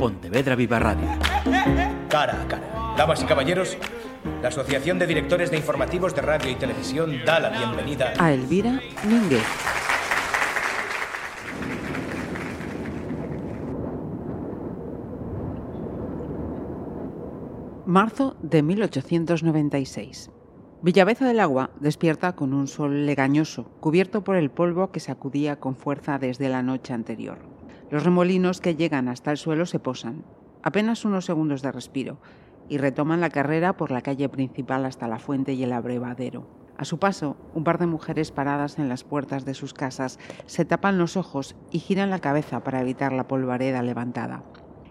Pontevedra Viva Radio. Cara a cara. Damas y caballeros, la Asociación de Directores de Informativos de Radio y Televisión da la bienvenida a Elvira Mínguez. Marzo de 1896. Villaveza del Agua despierta con un sol legañoso, cubierto por el polvo que sacudía con fuerza desde la noche anterior. Los remolinos que llegan hasta el suelo se posan, apenas unos segundos de respiro, y retoman la carrera por la calle principal hasta la fuente y el abrevadero. A su paso, un par de mujeres paradas en las puertas de sus casas se tapan los ojos y giran la cabeza para evitar la polvareda levantada.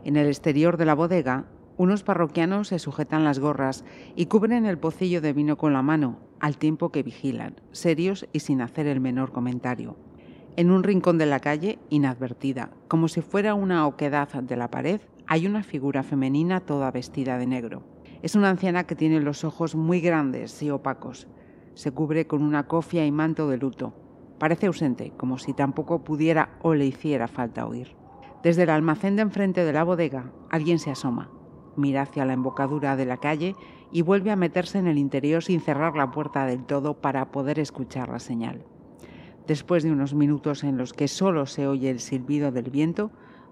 En el exterior de la bodega, unos parroquianos se sujetan las gorras y cubren el pocillo de vino con la mano, al tiempo que vigilan, serios y sin hacer el menor comentario. En un rincón de la calle, inadvertida, como si fuera una oquedad de la pared, hay una figura femenina toda vestida de negro. Es una anciana que tiene los ojos muy grandes y opacos. Se cubre con una cofia y manto de luto. Parece ausente, como si tampoco pudiera o le hiciera falta oír. Desde el almacén de enfrente de la bodega, alguien se asoma mira hacia la embocadura de la calle y vuelve a meterse en el interior sin cerrar la puerta del todo para poder escuchar la señal. Después de unos minutos en los que solo se oye el silbido del viento,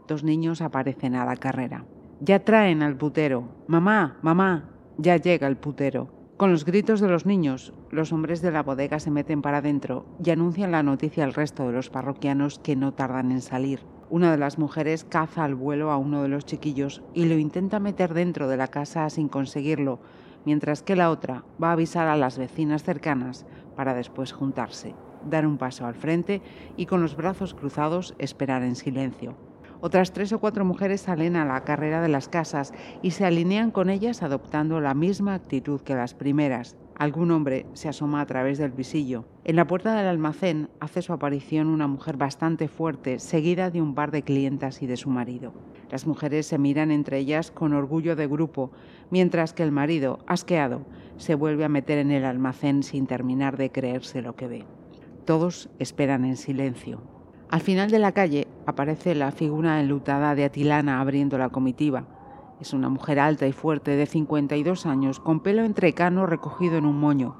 dos niños aparecen a la carrera. Ya traen al putero. Mamá, mamá, ya llega el putero. Con los gritos de los niños, los hombres de la bodega se meten para adentro y anuncian la noticia al resto de los parroquianos que no tardan en salir. Una de las mujeres caza al vuelo a uno de los chiquillos y lo intenta meter dentro de la casa sin conseguirlo, mientras que la otra va a avisar a las vecinas cercanas para después juntarse, dar un paso al frente y con los brazos cruzados esperar en silencio. Otras tres o cuatro mujeres salen a la carrera de las casas y se alinean con ellas adoptando la misma actitud que las primeras, Algún hombre se asoma a través del visillo. En la puerta del almacén hace su aparición una mujer bastante fuerte, seguida de un par de clientas y de su marido. Las mujeres se miran entre ellas con orgullo de grupo, mientras que el marido, asqueado, se vuelve a meter en el almacén sin terminar de creerse lo que ve. Todos esperan en silencio. Al final de la calle aparece la figura enlutada de Atilana abriendo la comitiva. Es una mujer alta y fuerte de 52 años, con pelo entrecano recogido en un moño,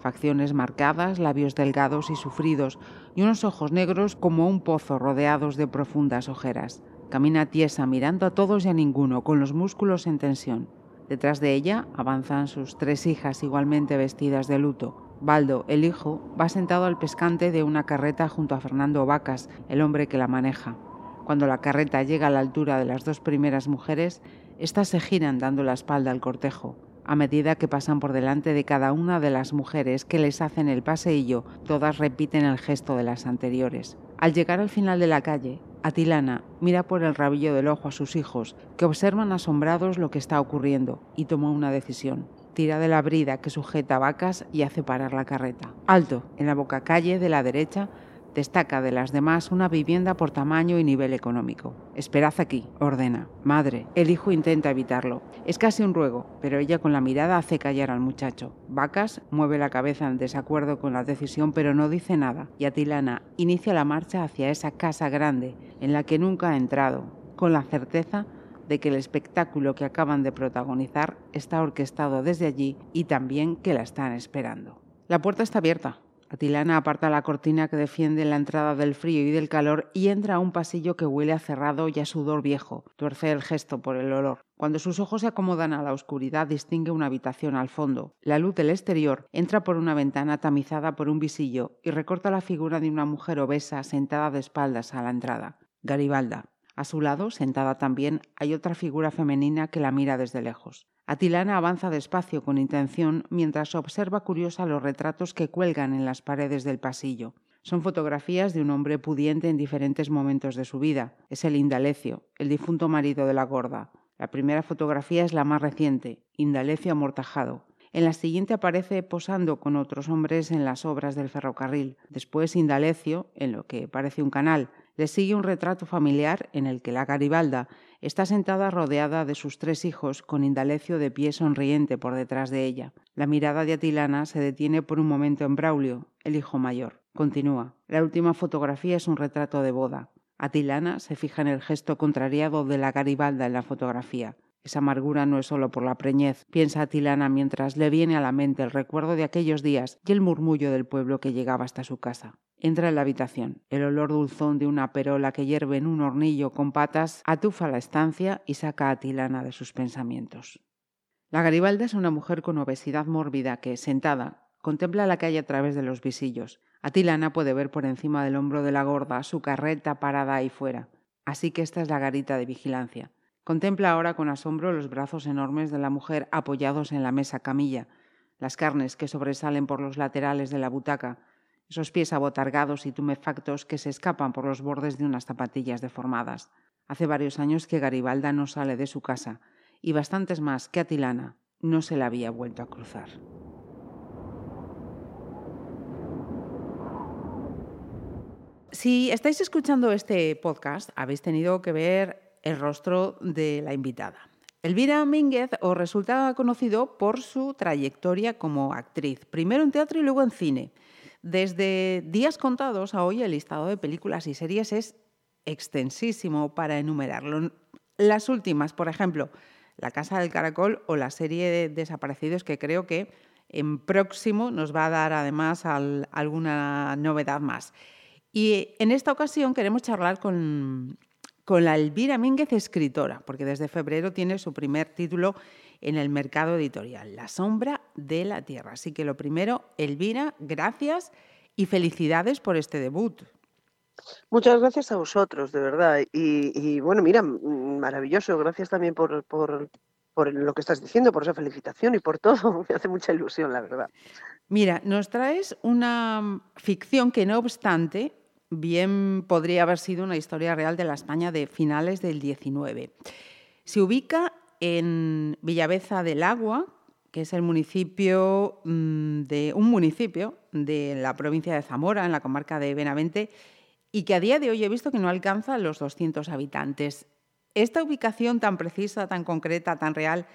facciones marcadas, labios delgados y sufridos, y unos ojos negros como un pozo rodeados de profundas ojeras. Camina tiesa, mirando a todos y a ninguno, con los músculos en tensión. Detrás de ella avanzan sus tres hijas igualmente vestidas de luto. Baldo, el hijo, va sentado al pescante de una carreta junto a Fernando Vacas, el hombre que la maneja. Cuando la carreta llega a la altura de las dos primeras mujeres, estas se giran dando la espalda al cortejo. A medida que pasan por delante de cada una de las mujeres que les hacen el paseillo, todas repiten el gesto de las anteriores. Al llegar al final de la calle, Atilana mira por el rabillo del ojo a sus hijos, que observan asombrados lo que está ocurriendo, y toma una decisión. Tira de la brida que sujeta vacas y hace parar la carreta. Alto, en la boca calle de la derecha, Destaca de las demás una vivienda por tamaño y nivel económico. Esperad aquí, ordena. Madre, el hijo intenta evitarlo. Es casi un ruego, pero ella con la mirada hace callar al muchacho. Vacas mueve la cabeza en desacuerdo con la decisión, pero no dice nada. Y Atilana inicia la marcha hacia esa casa grande en la que nunca ha entrado, con la certeza de que el espectáculo que acaban de protagonizar está orquestado desde allí y también que la están esperando. La puerta está abierta, Atilana aparta la cortina que defiende la entrada del frío y del calor y entra a un pasillo que huele a cerrado y a sudor viejo. Tuerce el gesto por el olor. Cuando sus ojos se acomodan a la oscuridad, distingue una habitación al fondo. La luz del exterior entra por una ventana tamizada por un visillo y recorta la figura de una mujer obesa sentada de espaldas a la entrada. Garibalda. A su lado, sentada también, hay otra figura femenina que la mira desde lejos. Atilana avanza despacio con intención mientras observa curiosa los retratos que cuelgan en las paredes del pasillo. Son fotografías de un hombre pudiente en diferentes momentos de su vida. Es el Indalecio, el difunto marido de la gorda. La primera fotografía es la más reciente, Indalecio amortajado. En la siguiente aparece posando con otros hombres en las obras del ferrocarril. Después Indalecio, en lo que parece un canal. Le sigue un retrato familiar en el que la Garibalda está sentada rodeada de sus tres hijos, con Indalecio de pie sonriente por detrás de ella. La mirada de Atilana se detiene por un momento en Braulio, el hijo mayor. Continúa. La última fotografía es un retrato de boda. Atilana se fija en el gesto contrariado de la Garibalda en la fotografía. Esa amargura no es solo por la preñez, piensa Atilana mientras le viene a la mente el recuerdo de aquellos días y el murmullo del pueblo que llegaba hasta su casa. Entra en la habitación. El olor dulzón de una perola que hierve en un hornillo con patas atufa la estancia y saca a Atilana de sus pensamientos. La Garibalda es una mujer con obesidad mórbida que, sentada, contempla la calle a través de los visillos. Atilana puede ver por encima del hombro de la gorda su carreta parada ahí fuera. Así que esta es la garita de vigilancia. Contempla ahora con asombro los brazos enormes de la mujer apoyados en la mesa camilla, las carnes que sobresalen por los laterales de la butaca, esos pies abotargados y tumefactos que se escapan por los bordes de unas zapatillas deformadas. Hace varios años que Garibalda no sale de su casa, y bastantes más que Atilana no se la había vuelto a cruzar. Si estáis escuchando este podcast, habéis tenido que ver el rostro de la invitada. Elvira Mínguez os resulta conocido por su trayectoria como actriz, primero en teatro y luego en cine. Desde Días Contados a hoy el listado de películas y series es extensísimo para enumerarlo. Las últimas, por ejemplo, La Casa del Caracol o la serie de Desaparecidos, que creo que en próximo nos va a dar además alguna novedad más. Y en esta ocasión queremos charlar con con la Elvira Mínguez, escritora, porque desde febrero tiene su primer título en el mercado editorial, La sombra de la tierra. Así que lo primero, Elvira, gracias y felicidades por este debut. Muchas gracias a vosotros, de verdad. Y, bueno, mira, maravilloso. Gracias también por, por, por lo que estás diciendo, por esa felicitación y por todo. Me hace mucha ilusión, la verdad. Mira, nos traes una ficción que no obstante bien podría haber sido una historia real de la España de finales del XIX. Se ubica en Villaveza del Agua, que es el municipio mm, de un municipio de la provincia de Zamora, en la comarca de Benavente, y que a día de hoy he visto que no alcanza los 200 habitantes. ¿Esta ubicación tan precisa, tan concreta, tan real,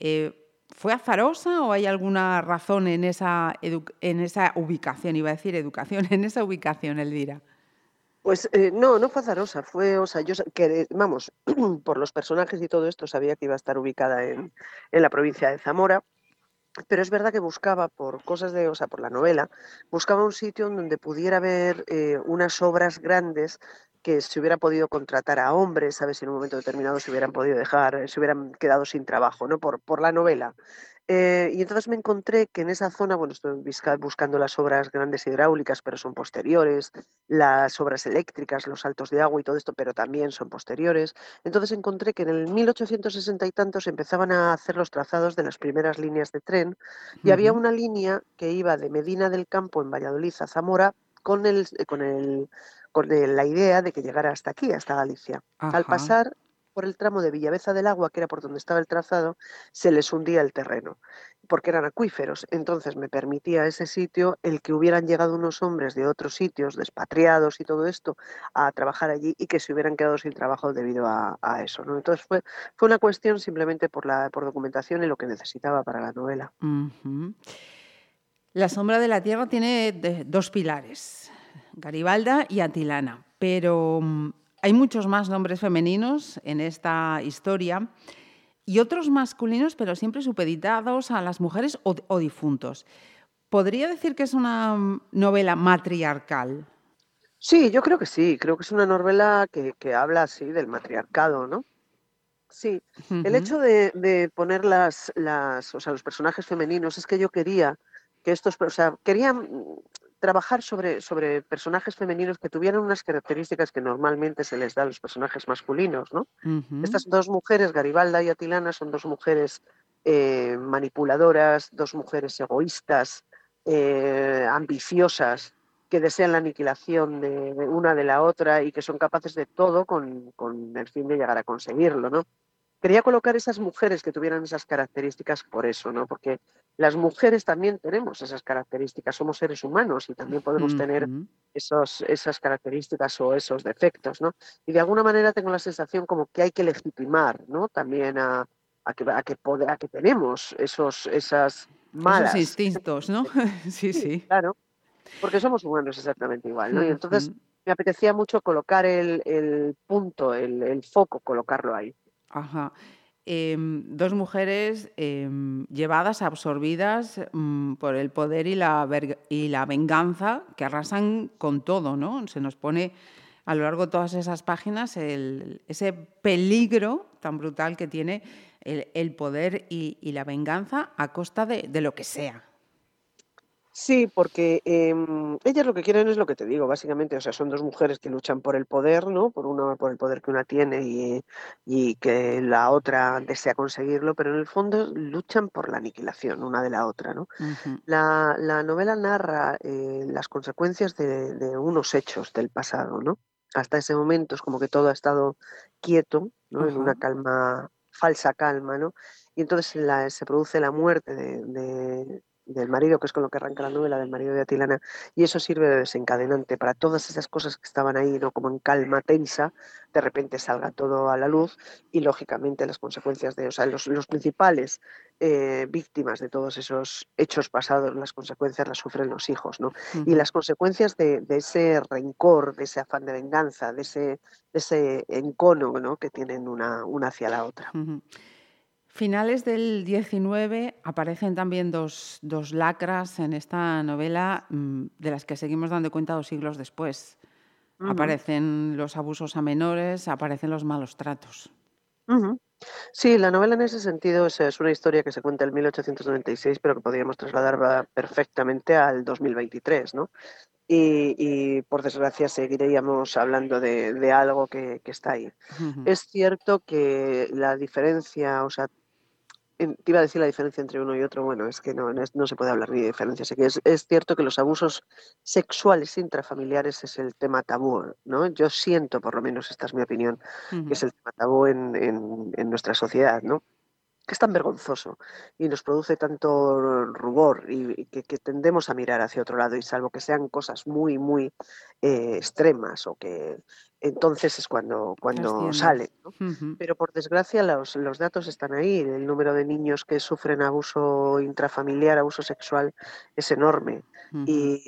eh, fue azarosa o hay alguna razón en esa, en esa ubicación? Iba a decir educación, en esa ubicación, Elvira. Pues eh, no, no fue azarosa, fue, o sea, yo, que, vamos, por los personajes y todo esto sabía que iba a estar ubicada en, en la provincia de Zamora, pero es verdad que buscaba por cosas de, o sea, por la novela, buscaba un sitio donde pudiera haber eh, unas obras grandes que se hubiera podido contratar a hombres, ¿sabes? Si en un momento determinado se hubieran podido dejar, se hubieran quedado sin trabajo, ¿no? Por, por la novela. Eh, y entonces me encontré que en esa zona, bueno, estoy buscando las obras grandes hidráulicas, pero son posteriores, las obras eléctricas, los saltos de agua y todo esto, pero también son posteriores. Entonces encontré que en el 1860 y tantos empezaban a hacer los trazados de las primeras líneas de tren y había una línea que iba de Medina del Campo en Valladolid a Zamora con, el, con, el, con la idea de que llegara hasta aquí, hasta Galicia. Al pasar por el tramo de Villaveza del Agua, que era por donde estaba el trazado, se les hundía el terreno, porque eran acuíferos. Entonces me permitía ese sitio el que hubieran llegado unos hombres de otros sitios, despatriados y todo esto, a trabajar allí y que se hubieran quedado sin trabajo debido a, eso. ¿no? Entonces fue, fue una cuestión simplemente por, la, por documentación y lo que necesitaba para la novela. La sombra de la tierra tiene dos pilares, Garibalda y Atilana, pero mm, hay muchos más nombres femeninos en esta historia y otros masculinos, pero siempre supeditados a las mujeres o, difuntos. ¿Podría decir que es una novela matriarcal? Sí, yo creo que sí. Creo que es una novela que, habla así del matriarcado, ¿no? Sí. El hecho de, poner las, las, o sea, los personajes femeninos es que yo quería que estos, o sea, quería trabajar sobre, sobre personajes femeninos que tuvieran unas características que normalmente se les da a los personajes masculinos, ¿no? Estas dos mujeres, Garibalda y Atilana, son dos mujeres eh, manipuladoras, dos mujeres egoístas, eh, ambiciosas, que desean la aniquilación de, una de la otra y que son capaces de todo con, con el fin de llegar a conseguirlo, ¿no? Quería colocar esas mujeres que tuvieran esas características por eso, ¿no? Porque las mujeres también tenemos esas características, somos seres humanos y también podemos tener esos, esas características o esos defectos, ¿no? Y de alguna manera tengo la sensación como que hay que legitimar, ¿no? También a, que, a que, a que tenemos esos, esas malas. Esos instintos, ¿no? sí, sí, Claro, porque somos humanos exactamente igual, ¿no? Y entonces me apetecía mucho colocar el, punto, el, foco, colocarlo ahí. Ajá. Em, dos mujeres em, llevadas, absorbidas mm, por el poder y la, venganza que arrasan con todo, ¿no? Se nos pone a lo largo de todas esas páginas ese peligro tan brutal que tiene el, poder y, la venganza a costa de lo que sea. Sí, porque em, ellas lo que quieren es lo que te digo, básicamente, o sea, son dos mujeres que luchan por el poder, ¿no? Por una, por el poder que una tiene y, y que la otra desea conseguirlo, pero en el fondo luchan por la aniquilación una de la otra, ¿no? la, la, novela narra eh, las consecuencias de, de, unos hechos del pasado, ¿no? Hasta ese momento es como que todo ha estado quieto, ¿no? En una calma, falsa calma, ¿no? Y entonces la, se produce la muerte de del marido, que es con lo que arranca la novela del marido de Atilana, y eso sirve de desencadenante para todas esas cosas que estaban ahí, ¿no? como en calma tensa, de repente salga todo a la luz y lógicamente las consecuencias de, o sea, los, principales eh, víctimas de todos esos hechos pasados, las consecuencias las sufren los hijos, ¿no? Y las consecuencias de, ese rencor, de ese afán de venganza, de ese, ese encono, ¿no? Que tienen una, una hacia la otra. Finales del 19 aparecen también dos, lacras en esta novela mm, de las que seguimos dando cuenta dos siglos después. Aparecen los abusos a menores, aparecen los malos tratos. Sí, la novela en ese sentido es, es, una historia que se cuenta en 1896, pero que podríamos trasladar perfectamente al 2023, ¿no? Y, por desgracia seguiríamos hablando de, algo que, está ahí. Es cierto que la diferencia, o sea, te iba a decir la diferencia entre uno y otro, bueno, es que no, no se puede hablar ni de diferencia. Es, es cierto que los abusos sexuales intrafamiliares es el tema tabú, ¿no? Yo siento, por lo menos, esta es mi opinión, que es el tema tabú en, en, nuestra sociedad, ¿no? que es tan vergonzoso y nos produce tanto rubor y, que, tendemos a mirar hacia otro lado y salvo que sean cosas muy, muy eh, extremas o que entonces es cuando, cuando sale. Pero por desgracia los, los, datos están ahí. El número de niños que sufren abuso intrafamiliar, abuso sexual, es enorme. y,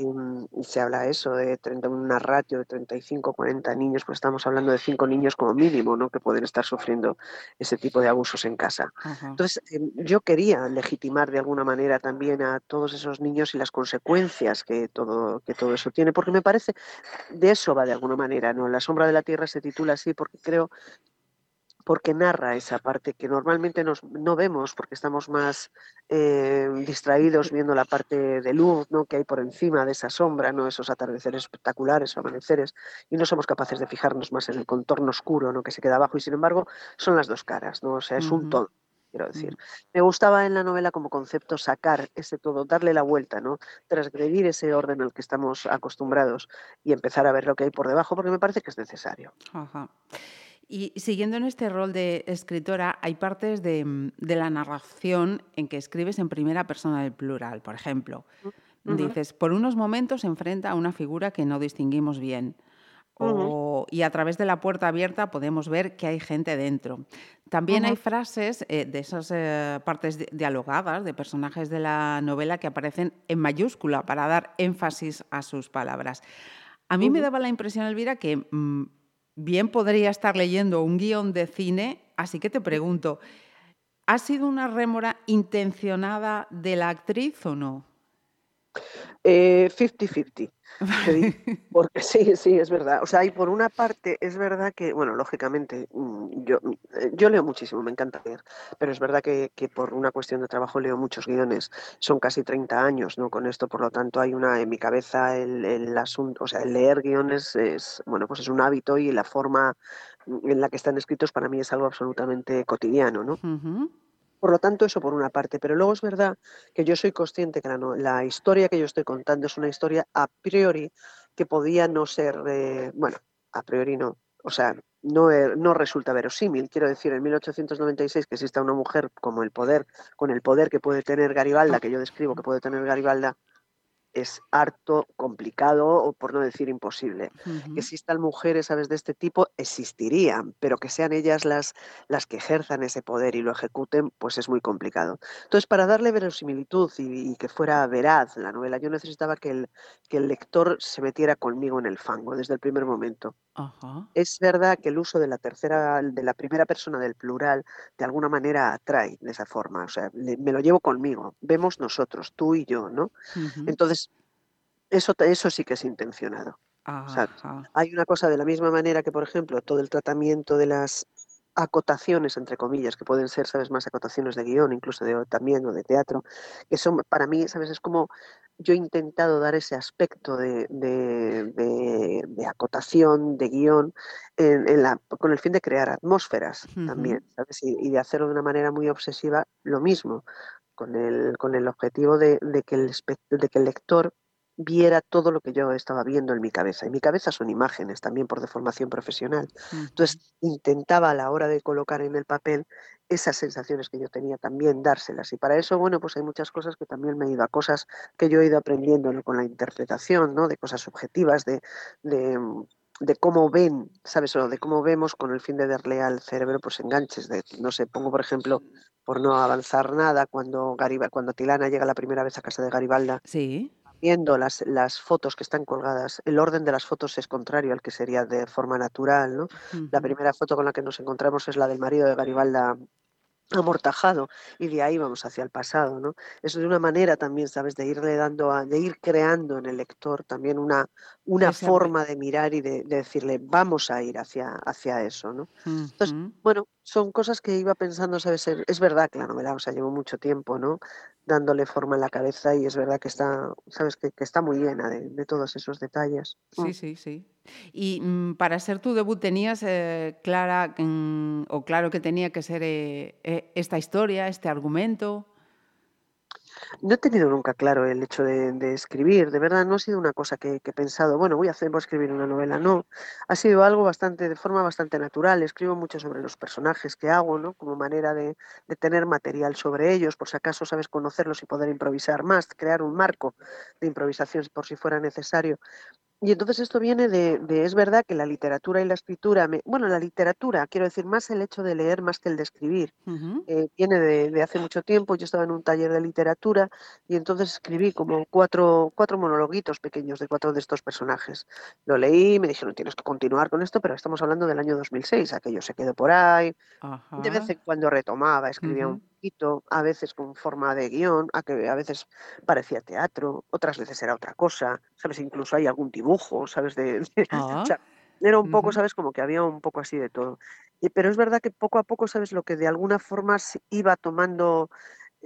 se habla eso de 30, una ratio de 35, 40 niños, pues estamos hablando de 5 niños como mínimo, ¿no? Que pueden estar sufriendo ese tipo de abusos en casa. Entonces, em, yo quería legitimar de alguna manera también a todos esos niños y las consecuencias que todo, que todo eso tiene, porque me parece, de eso va de alguna manera, ¿no? La sombra de la Tierra se titula así porque creo porque narra esa parte que normalmente nos, no vemos porque estamos más eh, distraídos viendo la parte de luz ¿no? que hay por encima de esa sombra, ¿no? esos atardeceres espectaculares o amaneceres, y no somos capaces de fijarnos más en el contorno oscuro ¿no? que se queda abajo, y sin embargo son las dos caras, ¿no? o sea, es un todo quiero decir. Mm. Me gustaba en la novela como concepto sacar ese todo, darle la vuelta, ¿no? Transgredir ese orden al que estamos acostumbrados y empezar a ver lo que hay por debajo, porque me parece que es necesario. Y siguiendo en este rol de escritora, hay partes de, la narración en que escribes en primera persona del plural. Por ejemplo, mm, dices, por unos momentos se enfrenta a una figura que no distinguimos bien y a través de la puerta abierta podemos ver que hay gente dentro. También hay frases eh, de esas eh, partes dialogadas de personajes de la novela que aparecen en mayúscula para dar énfasis a sus palabras. A mí me daba la impresión, Elvira, que mm, bien podría estar leyendo un guion de cine, así que te pregunto, ¿ha sido una rémora intencionada de la actriz o no? 50-50. Eh, porque sí, sí, es verdad. O sea, y por una parte es verdad que, bueno, lógicamente, mm, yo, eh, yo leo muchísimo, me encanta leer, pero es verdad que, que, por una cuestión de trabajo leo muchos guiones. Son casi 30 años, ¿no? Con esto, por lo tanto, hay una, en mi cabeza, el, el asunto, o sea, el leer guiones es, bueno, pues es un hábito y la forma en la que están escritos para mí es algo absolutamente cotidiano, ¿no? Por lo tanto, eso por una parte. Pero luego es verdad que yo soy consciente que la, historia que yo estoy contando es una historia a priori que podía no ser, eh, bueno, a priori no, o sea, no, eh, no, resulta verosímil. Quiero decir, en 1896 que exista una mujer como el poder, con el poder que puede tener Garibalda, que yo describo que puede tener Garibalda, es harto complicado, o por no decir imposible. Que existan mujeres, ¿sabes?, de este tipo, existirían, pero que sean ellas las, las que ejerzan ese poder y lo ejecuten, pues es muy complicado. Entonces, para darle verosimilitud y, que fuera veraz la novela, yo necesitaba que el, que el lector se metiera conmigo en el fango desde el primer momento. Es verdad que el uso de la tercera, de la primera persona del plural, de alguna manera atrae de esa forma. O sea, me lo llevo conmigo. Vemos nosotros, tú y yo, ¿no? Entonces, eso, eso sí que es intencionado. hay una cosa de la misma manera que, por ejemplo, todo el tratamiento de las acotaciones, entre comillas, que pueden ser, ¿sabes?, más acotaciones de guion, incluso de, también o de teatro, que son, para mí, ¿sabes?, es como yo he intentado dar ese aspecto de, acotación, de guion, en, la, con el fin de crear atmósferas también, ¿sabes? Y, de hacerlo de una manera muy obsesiva, lo mismo, con el, con el objetivo de, que el, de que el lector viera todo lo que yo estaba viendo en mi cabeza. Y mi cabeza son imágenes también por deformación profesional. Entonces intentaba a la hora de colocar en el papel esas sensaciones que yo tenía también dárselas. Y para eso, bueno, pues hay muchas cosas que también me he ido a cosas que yo he ido aprendiendo con la interpretación, ¿no? De cosas subjetivas, de, de, cómo ven, ¿sabes? O de cómo vemos con el fin de darle al cerebro pues enganches. De, no sé, pongo por ejemplo, por no avanzar nada, cuando, Garibaldi, cuando Tilana llega la primera vez a casa de Garibalda. Sí viendo las, las fotos que están colgadas, el orden de las fotos es contrario al que sería de forma natural, ¿no? La primera foto con la que nos encontramos es la del marido de Garibalda amortajado y de ahí vamos hacia el pasado, ¿no? Eso es una manera también, ¿sabes? De irle dando, a, de ir creando en el lector también una, una forma de mirar y de, decirle, vamos a ir hacia, hacia eso, ¿no? Entonces, bueno, son cosas que iba pensando, ¿sabes? Es verdad que la novela, o sea, llevo mucho tiempo, ¿no? dándole forma en la cabeza y es verdad que está, sabes, que, está muy llena de, todos esos detalles. Sí, mm. sí, sí. Y mm, para ser tu debut tenías eh, clara mm, o claro que tenía que ser eh, eh, esta historia, este argumento. No he tenido nunca claro el hecho de, escribir, de verdad, no ha sido una cosa que, he pensado, bueno, voy a hacer, voy a escribir una novela, no. Ha sido algo bastante, de forma bastante natural. Escribo mucho sobre los personajes que hago, ¿no? Como manera de, de tener material sobre ellos, por si acaso sabes conocerlos y poder improvisar más, crear un marco de improvisación por si fuera necesario. Y entonces esto viene de, es verdad que la literatura y la escritura, bueno, la literatura, quiero decir, más el hecho de leer más que el de escribir, eh, viene de, hace mucho tiempo, yo estaba en un taller de literatura y entonces escribí como cuatro, cuatro monologuitos pequeños de cuatro de estos personajes. Lo leí, me dijeron, tienes que continuar con esto, pero estamos hablando del año 2006, aquello se quedó por ahí, de vez en cuando retomaba, escribía un a veces con forma de guion, a que a veces parecía teatro, otras veces era otra cosa, ¿sabes? Incluso hay algún dibujo, ¿sabes? De, ah, era un poco, ¿sabes? Como que había un poco así de todo. Y, pero es verdad que poco a poco, ¿sabes? Lo que de alguna forma se iba tomando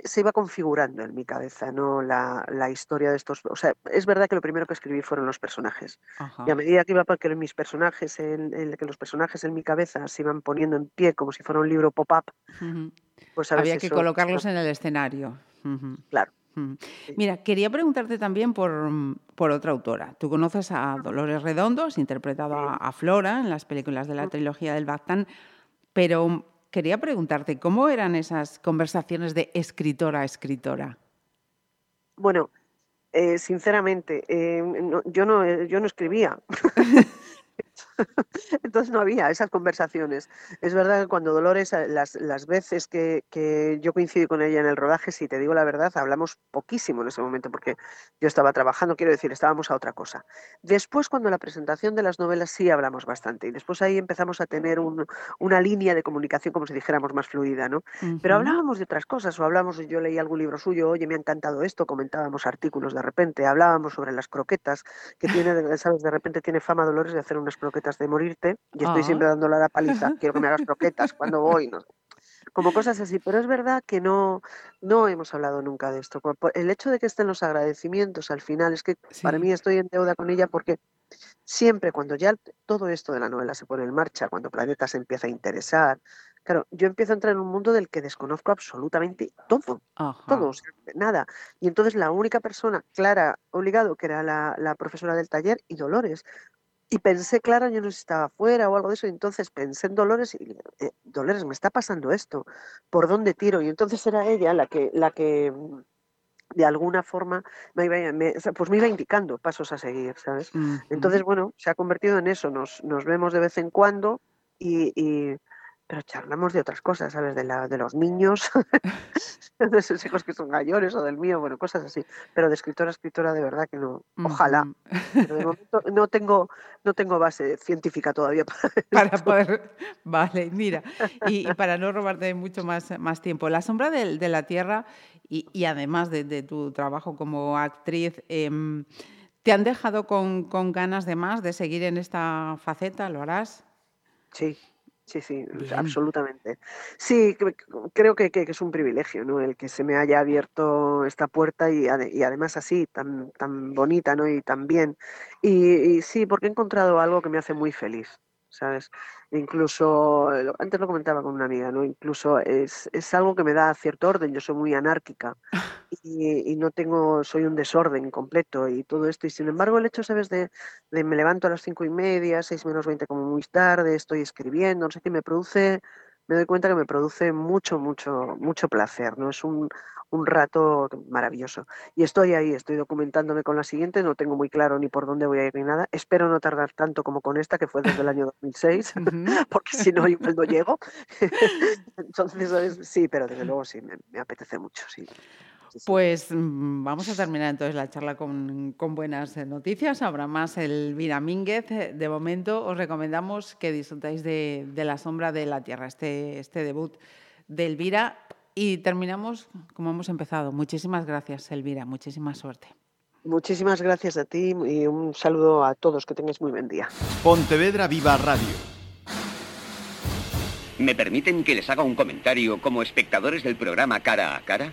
se iba configurando en mi cabeza, ¿no? La, historia de estos. O sea, es verdad que lo primero que escribí fueron los personajes. Y a medida que iba que mis personajes, en, que los personajes en mi cabeza se iban poniendo en pie como si fuera un libro pop-up, pues había que colocarlos en el escenario. Claro. Mira, quería preguntarte también por, por, otra autora. Tú conoces a Dolores Redondo, has interpretado a, Flora en las películas de la trilogía del Bactán, pero quería preguntarte, ¿cómo eran esas conversaciones de escritora a escritora? Bueno, eh, sinceramente, eh, yo, no, eh, yo no escribía. Entonces no había esas conversaciones. Es verdad que cuando Dolores, eh, las, las veces que, que, yo coincidí con ella en el rodaje, si te digo la verdad, hablamos poquísimo en ese momento porque yo estaba trabajando, quiero decir, estábamos a otra cosa. Después, cuando la presentación de las novelas sí hablamos bastante y después ahí empezamos a tener un, una línea de comunicación, como si dijéramos, más fluida, ¿no? Pero hablábamos de otras cosas o hablamos, yo leí algún libro suyo, oye, me ha encantado esto, comentábamos artículos de repente, hablábamos sobre las croquetas, que tiene, sabes, de repente tiene fama Dolores de hacer unas croquetas de morirte y estoy siempre ah. dándole a la paliza, quiero que me hagas croquetas cuando voy, no como cosas así, pero es verdad que no, no hemos hablado nunca de esto. El hecho de que estén los agradecimientos al final es que para mí estoy en deuda con ella porque siempre cuando ya todo esto de la novela se pone en marcha, cuando Planeta se empieza a interesar, claro, yo empiezo a entrar en un mundo del que desconozco absolutamente todo, todo, nada. Y entonces la única persona, Clara Obligado, que era la, la profesora del taller, y Dolores, y pensé, claro, yo no estaba fuera o algo de eso, y entonces pensé en Dolores y eh, Dolores, me está pasando esto, ¿por dónde tiro? Y entonces era ella la que, la que, de alguna forma me iba, me, pues me iba indicando pasos a seguir, ¿sabes? Entonces, bueno, se ha convertido en eso, nos, nos vemos de vez en cuando y, y pero charlamos de otras cosas, ¿sabes? De, la, de los niños, de esos hijos que son mayores o del mío, bueno, cosas así. Pero de escritora a escritora, de verdad que no. Ojalá. Pero de momento no tengo, no tengo base científica todavía para, poder. Vale, mira. Y, para no robarte mucho más, más tiempo, La sombra de, de la Tierra y, y además de, de, tu trabajo como actriz. Eh, ¿Te han dejado con, con ganas de más, de seguir en esta faceta? ¿Lo harás? Sí, Sí, sí, absolutamente. Sí, creo que, que, es un privilegio, ¿no? El que se me haya abierto esta puerta y, y además así, tan, tan bonita, ¿no? Y tan bien. Y, y, sí, porque he encontrado algo que me hace muy feliz. ¿Sabes? Incluso, eh, antes lo comentaba con una amiga, ¿no? Incluso es, es algo que me da cierto orden, yo soy muy anárquica y, y, no tengo, soy un desorden completo y todo esto, y sin embargo el hecho, ¿sabes? De, de me levanto a las cinco y media, seis menos veinte como muy tarde, estoy escribiendo, no sé qué, me produce, me doy cuenta que me produce mucho, mucho, mucho placer, ¿no? Es un, un rato maravilloso. Y estoy ahí, estoy documentándome con la siguiente, no tengo muy claro ni por dónde voy a ir ni nada. Espero no tardar tanto como con esta, que fue desde el año 2006, porque si no, igual no llego. entonces, sí, pero desde luego sí, me, apetece mucho, sí. Pues mm, vamos a terminar entonces la charla con, con buenas noticias. Habrá más el Mínguez. De momento os recomendamos que disfrutáis de, de La sombra de la tierra, este, este debut de Elvira y terminamos como hemos empezado. Muchísimas gracias, Elvira. Muchísima suerte. Muchísimas gracias a ti y un saludo a todos. Que tengáis muy buen día. Pontevedra Viva Radio. ¿Me permiten que les haga un comentario como espectadores del programa Cara a Cara?